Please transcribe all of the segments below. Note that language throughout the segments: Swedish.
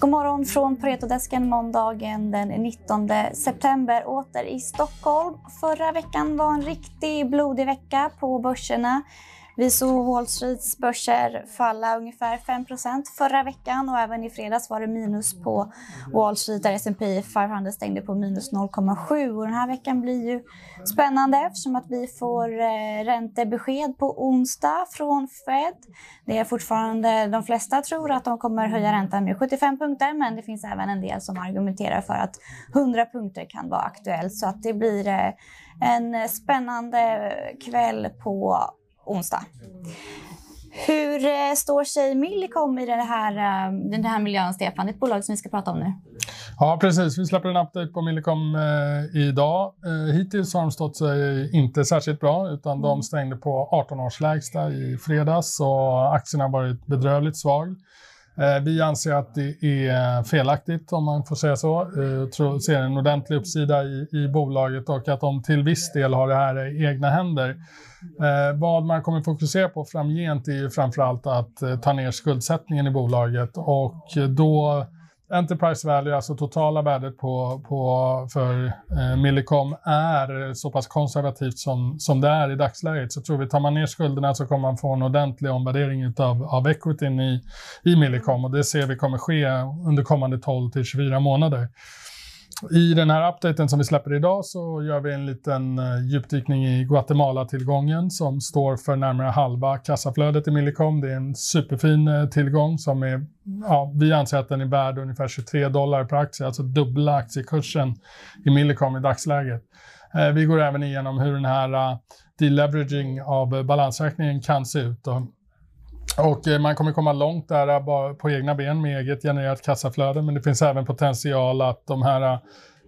God morgon från Paretodesken måndagen den 19 september. Åter i Stockholm. Förra veckan var en riktigt blodig vecka på börserna. Vi såg Wall Streets börser falla ungefär 5% förra veckan och även i fredags var det minus på Wall Street där S&P 500 stängde på minus 0,7 och den här veckan blir ju spännande eftersom att vi får eh, räntebesked på onsdag från Fed. Det är fortfarande, de flesta tror att de kommer höja räntan med 75 punkter men det finns även en del som argumenterar för att 100 punkter kan vara aktuellt så att det blir eh, en spännande kväll på onsdag. Hur eh, står sig Millicom i den här, eh, den här miljön, Stefan? Det är ett bolag som vi ska prata om nu. Ja, precis. Vi släpper en update på Millicom eh, idag. Eh, hittills har de stått sig inte särskilt bra, utan mm. de stängde på 18 års lägsta i fredags och aktien har varit bedrövligt svag. Eh, vi anser att det är felaktigt, om man får säga så. Eh, vi ser en ordentlig uppsida i, i bolaget och att de till viss del har det här i egna händer. Eh, vad man kommer fokusera på framgent är ju framförallt att eh, ta ner skuldsättningen i bolaget och då Enterprise value, alltså totala värdet på, på, för eh, Millicom, är så pass konservativt som, som det är i dagsläget. Så tror vi, tar man ner skulderna så kommer man få en ordentlig omvärdering utav, av equityn i, i Millicom och det ser vi kommer ske under kommande 12 till 24 månader. I den här updaten som vi släpper idag så gör vi en liten eh, djupdykning i Guatemala-tillgången som står för närmare halva kassaflödet i Millicom. Det är en superfin eh, tillgång som är, ja, vi anser att den är värd ungefär 23 dollar per aktie, alltså dubbla aktiekursen i Millicom i dagsläget. Eh, vi går även igenom hur den här deleveraging av balansräkningen kan se ut. Och och eh, man kommer komma långt där eh, på egna ben med eget genererat kassaflöde, men det finns även potential att de här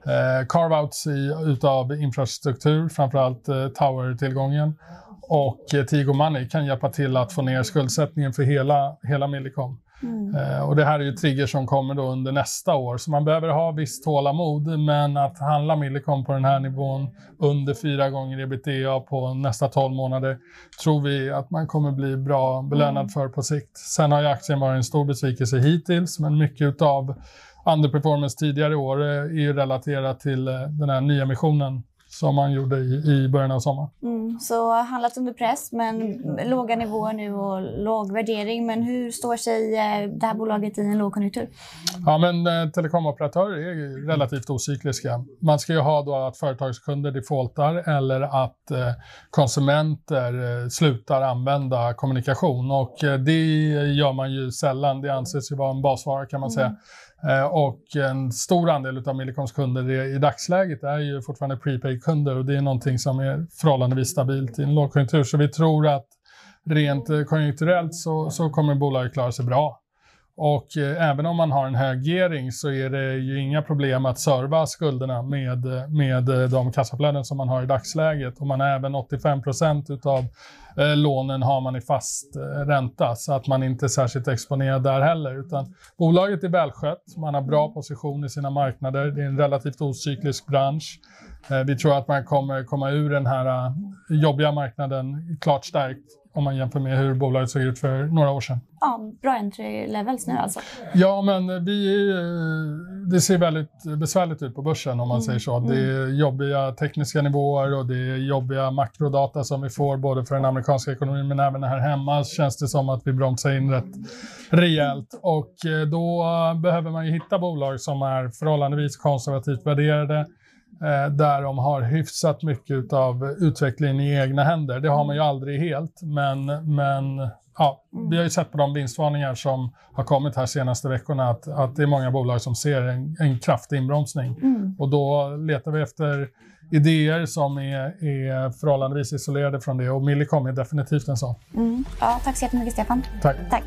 eh, carve-outs utav infrastruktur, framförallt eh, tower-tillgången och eh, Tigo Money kan hjälpa till att få ner skuldsättningen för hela, hela Millicom. Mm. Eh, och det här är ju trigger som kommer då under nästa år, så man behöver ha visst tålamod, men att handla Millicom på den här nivån under fyra gånger ebitda på nästa 12 månader tror vi att man kommer bli bra belönad mm. för på sikt. Sen har ju aktien varit en stor besvikelse hittills, men mycket av underperformance tidigare år är ju relaterat till eh, den här nya missionen som man gjorde i, i början av sommaren. Mm, så handlat under press, men låga nivåer nu och låg värdering. Men hur står sig eh, det här bolaget i en lågkonjunktur? Ja, men eh, telekomoperatörer är relativt ocykliska. Man ska ju ha då att företagskunder defaultar eller att eh, konsumenter eh, slutar använda kommunikation och eh, det gör man ju sällan. Det anses ju vara en basvara kan man mm. säga. Eh, och en stor andel av Millicoms kunder i dagsläget är ju fortfarande prepaid-kunder och det är någonting som är förhållandevis stabilt i en lågkonjunktur. Så vi tror att rent eh, konjunkturellt så, så kommer bolaget klara sig bra. Och eh, även om man har en hög gearing så är det ju inga problem att serva skulderna med, med eh, de kassaflöden som man har i dagsläget. Och man har även 85 utav eh, lånen har man i fast eh, ränta så att man inte är särskilt exponerad där heller. Utan bolaget är välskött, man har bra position i sina marknader, det är en relativt ocyklisk bransch. Eh, vi tror att man kommer komma ur den här jobbiga marknaden klart stärkt om man jämför med hur bolaget såg ut för några år sedan. Ja, bra entry levels nu alltså. Ja, men vi, eh, det ser väldigt besvärligt ut på börsen om man mm. säger så. Det är mm. jobbiga tekniska nivåer och det är jobbiga makrodata som vi får både för den amerikanska ekonomin men även här hemma känns det som att vi bromsar in rätt rejält. Och eh, då behöver man ju hitta bolag som är förhållandevis konservativt värderade eh, där de har hyfsat mycket av utvecklingen i egna händer. Det har man ju aldrig helt, men, men ja, vi har ju sett på de vinstvarningar som har kommit här senaste veckorna att, att det är många bolag som ser en, en kraftig inbromsning. Mm. Och då letar vi efter idéer som är, är förhållandevis isolerade från det och Millicom är definitivt en sån. Mm. Ja, tack så jättemycket Stefan. Tack. tack.